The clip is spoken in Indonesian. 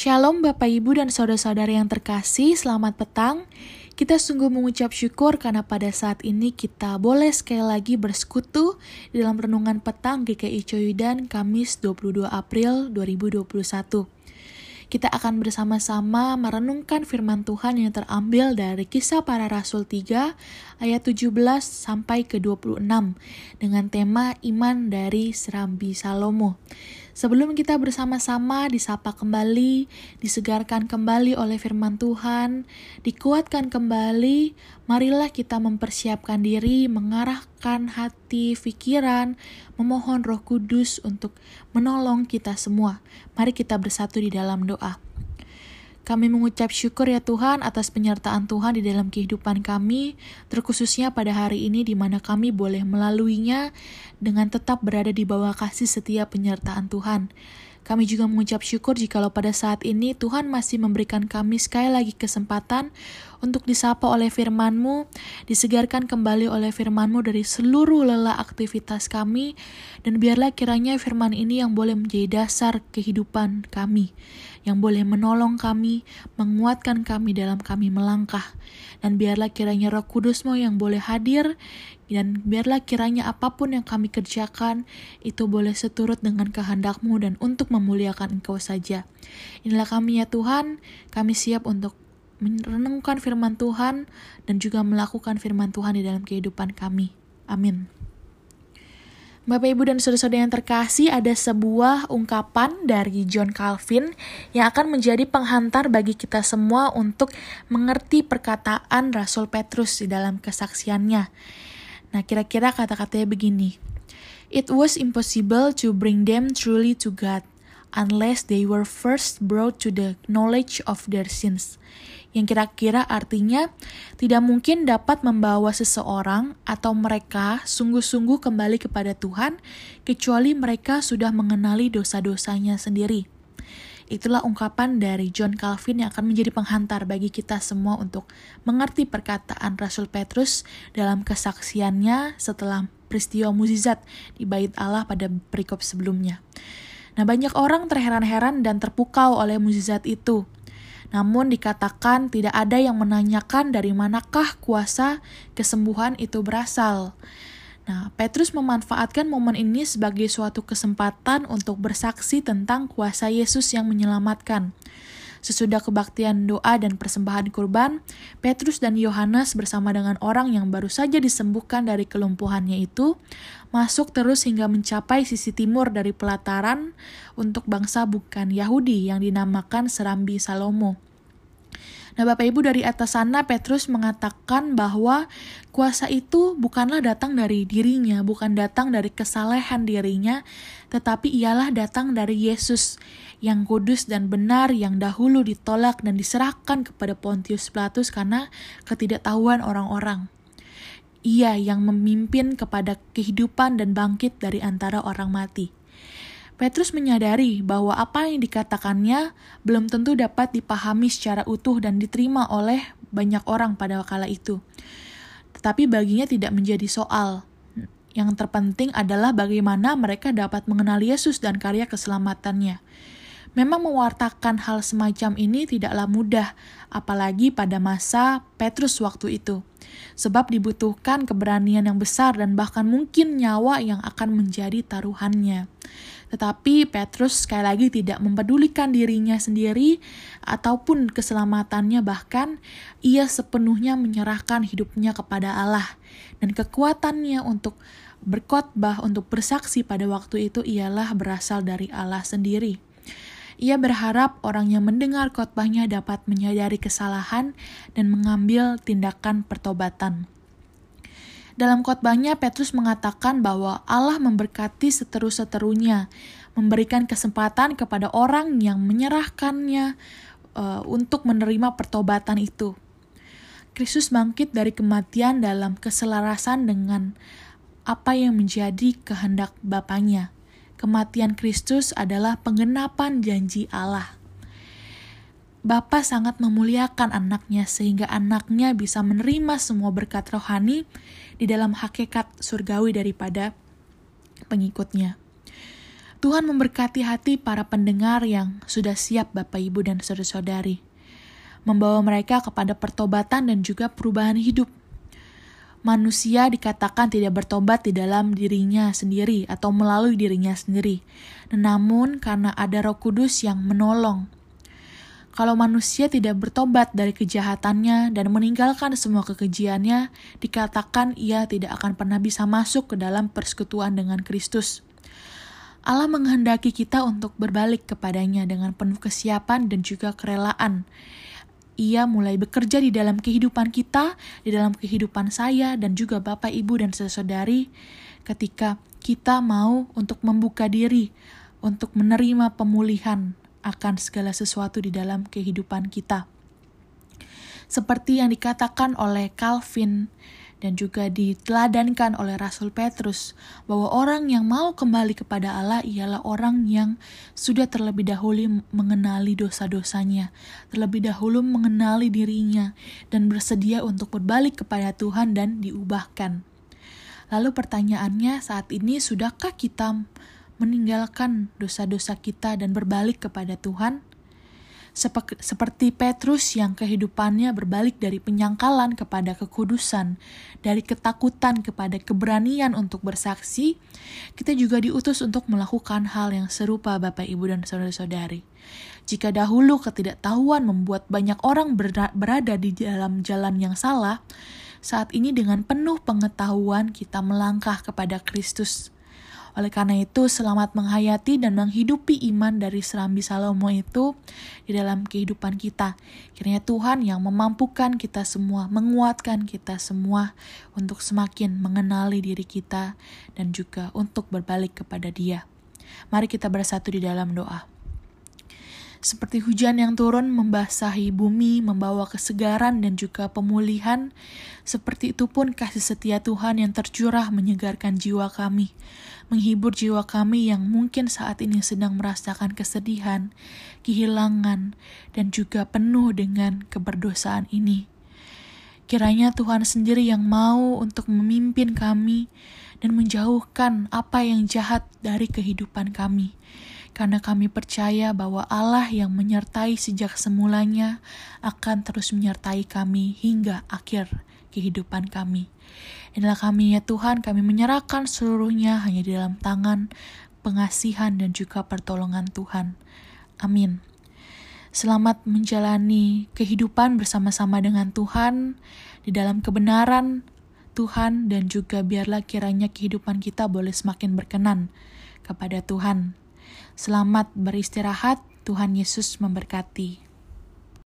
Shalom Bapak Ibu dan Saudara-saudara yang terkasih, selamat petang. Kita sungguh mengucap syukur karena pada saat ini kita boleh sekali lagi bersekutu dalam renungan petang GKI Coyudan Kamis 22 April 2021. Kita akan bersama-sama merenungkan firman Tuhan yang terambil dari kisah para rasul 3 ayat 17 sampai ke 26 dengan tema iman dari Serambi Salomo. Sebelum kita bersama-sama disapa kembali, disegarkan kembali oleh firman Tuhan, dikuatkan kembali, marilah kita mempersiapkan diri, mengarahkan hati, pikiran, memohon Roh Kudus untuk menolong kita semua. Mari kita bersatu di dalam doa. Kami mengucap syukur ya Tuhan atas penyertaan Tuhan di dalam kehidupan kami, terkhususnya pada hari ini di mana kami boleh melaluinya dengan tetap berada di bawah kasih setiap penyertaan Tuhan. Kami juga mengucap syukur jikalau pada saat ini Tuhan masih memberikan kami sekali lagi kesempatan untuk disapa oleh firman-Mu, disegarkan kembali oleh firman-Mu dari seluruh lelah aktivitas kami, dan biarlah kiranya firman ini yang boleh menjadi dasar kehidupan kami, yang boleh menolong kami, menguatkan kami dalam kami melangkah, dan biarlah kiranya roh kudus-Mu yang boleh hadir, dan biarlah kiranya apa pun yang kami kerjakan itu boleh seturut dengan kehendak-Mu dan untuk memuliakan Engkau saja. Inilah kami ya Tuhan, kami siap untuk merenungkan firman Tuhan dan juga melakukan firman Tuhan di dalam kehidupan kami. Amin. Bapak, Ibu, dan saudara-saudara yang terkasih, ada sebuah ungkapan dari John Calvin yang akan menjadi penghantar bagi kita semua untuk mengerti perkataan Rasul Petrus di dalam kesaksiannya. Nah, kira-kira kata-katanya begini. It was impossible to bring them truly to God unless they were first brought to the knowledge of their sins. Yang kira-kira artinya tidak mungkin dapat membawa seseorang atau mereka sungguh-sungguh kembali kepada Tuhan kecuali mereka sudah mengenali dosa-dosanya sendiri. Itulah ungkapan dari John Calvin yang akan menjadi penghantar bagi kita semua untuk mengerti perkataan Rasul Petrus dalam kesaksiannya setelah peristiwa mukjizat di bait Allah pada perikop sebelumnya. Nah, banyak orang terheran-heran dan terpukau oleh mukjizat itu. Namun dikatakan tidak ada yang menanyakan dari manakah kuasa kesembuhan itu berasal. Nah, Petrus memanfaatkan momen ini sebagai suatu kesempatan untuk bersaksi tentang kuasa Yesus yang menyelamatkan. Sesudah kebaktian doa dan persembahan kurban, Petrus dan Yohanes bersama dengan orang yang baru saja disembuhkan dari kelumpuhannya itu, masuk terus hingga mencapai sisi timur dari pelataran untuk bangsa bukan Yahudi yang dinamakan Serambi Salomo. Nah, Bapak Ibu dari atas sana Petrus mengatakan bahwa kuasa itu bukanlah datang dari dirinya, bukan datang dari kesalehan dirinya, tetapi ialah datang dari Yesus yang kudus dan benar yang dahulu ditolak dan diserahkan kepada Pontius Pilatus karena ketidaktahuan orang-orang. Ia yang memimpin kepada kehidupan dan bangkit dari antara orang mati. Petrus menyadari bahwa apa yang dikatakannya belum tentu dapat dipahami secara utuh dan diterima oleh banyak orang pada kala itu. Tetapi baginya tidak menjadi soal. Yang terpenting adalah bagaimana mereka dapat mengenal Yesus dan karya keselamatannya. Memang mewartakan hal semacam ini tidaklah mudah, apalagi pada masa Petrus waktu itu. Sebab dibutuhkan keberanian yang besar dan bahkan mungkin nyawa yang akan menjadi taruhannya. Tetapi Petrus sekali lagi tidak mempedulikan dirinya sendiri ataupun keselamatannya bahkan ia sepenuhnya menyerahkan hidupnya kepada Allah dan kekuatannya untuk berkhotbah untuk bersaksi pada waktu itu ialah berasal dari Allah sendiri. Ia berharap orang yang mendengar khotbahnya dapat menyadari kesalahan dan mengambil tindakan pertobatan. Dalam khotbahnya, Petrus mengatakan bahwa Allah memberkati seteru-seterunya, memberikan kesempatan kepada orang yang menyerahkannya uh, untuk menerima pertobatan itu. Kristus bangkit dari kematian dalam keselarasan dengan apa yang menjadi kehendak Bapaknya. Kematian Kristus adalah penggenapan janji Allah. Bapa sangat memuliakan anaknya sehingga anaknya bisa menerima semua berkat rohani di dalam hakikat surgawi daripada pengikutnya. Tuhan memberkati hati para pendengar yang sudah siap Bapak Ibu dan saudara-saudari. Membawa mereka kepada pertobatan dan juga perubahan hidup. Manusia dikatakan tidak bertobat di dalam dirinya sendiri atau melalui dirinya sendiri. Namun karena ada roh kudus yang menolong. Kalau manusia tidak bertobat dari kejahatannya dan meninggalkan semua kekejiannya, dikatakan ia tidak akan pernah bisa masuk ke dalam persekutuan dengan Kristus. Allah menghendaki kita untuk berbalik kepadanya dengan penuh kesiapan dan juga kerelaan. Ia mulai bekerja di dalam kehidupan kita, di dalam kehidupan saya, dan juga Bapak, Ibu, dan saudari ketika kita mau untuk membuka diri, untuk menerima pemulihan akan segala sesuatu di dalam kehidupan kita. Seperti yang dikatakan oleh Calvin, dan juga diteladankan oleh Rasul Petrus bahwa orang yang mau kembali kepada Allah ialah orang yang sudah terlebih dahulu mengenali dosa-dosanya, terlebih dahulu mengenali dirinya dan bersedia untuk berbalik kepada Tuhan dan diubahkan. Lalu pertanyaannya saat ini sudahkah kita meninggalkan dosa-dosa kita dan berbalik kepada Tuhan? seperti Petrus yang kehidupannya berbalik dari penyangkalan kepada kekudusan, dari ketakutan kepada keberanian untuk bersaksi, kita juga diutus untuk melakukan hal yang serupa Bapak Ibu dan saudara-saudari. Jika dahulu ketidaktahuan membuat banyak orang berada di dalam jalan yang salah, saat ini dengan penuh pengetahuan kita melangkah kepada Kristus oleh karena itu, selamat menghayati dan menghidupi iman dari serambi Salomo itu di dalam kehidupan kita. Kiranya Tuhan yang memampukan kita semua, menguatkan kita semua untuk semakin mengenali diri kita dan juga untuk berbalik kepada Dia. Mari kita bersatu di dalam doa. Seperti hujan yang turun membasahi bumi, membawa kesegaran dan juga pemulihan, seperti itu pun kasih setia Tuhan yang tercurah menyegarkan jiwa kami, menghibur jiwa kami yang mungkin saat ini sedang merasakan kesedihan, kehilangan, dan juga penuh dengan keberdosaan ini. Kiranya Tuhan sendiri yang mau untuk memimpin kami dan menjauhkan apa yang jahat dari kehidupan kami karena kami percaya bahwa Allah yang menyertai sejak semulanya akan terus menyertai kami hingga akhir kehidupan kami. Inilah kami ya Tuhan, kami menyerahkan seluruhnya hanya di dalam tangan pengasihan dan juga pertolongan Tuhan. Amin. Selamat menjalani kehidupan bersama-sama dengan Tuhan di dalam kebenaran Tuhan dan juga biarlah kiranya kehidupan kita boleh semakin berkenan kepada Tuhan. Selamat beristirahat, Tuhan Yesus memberkati.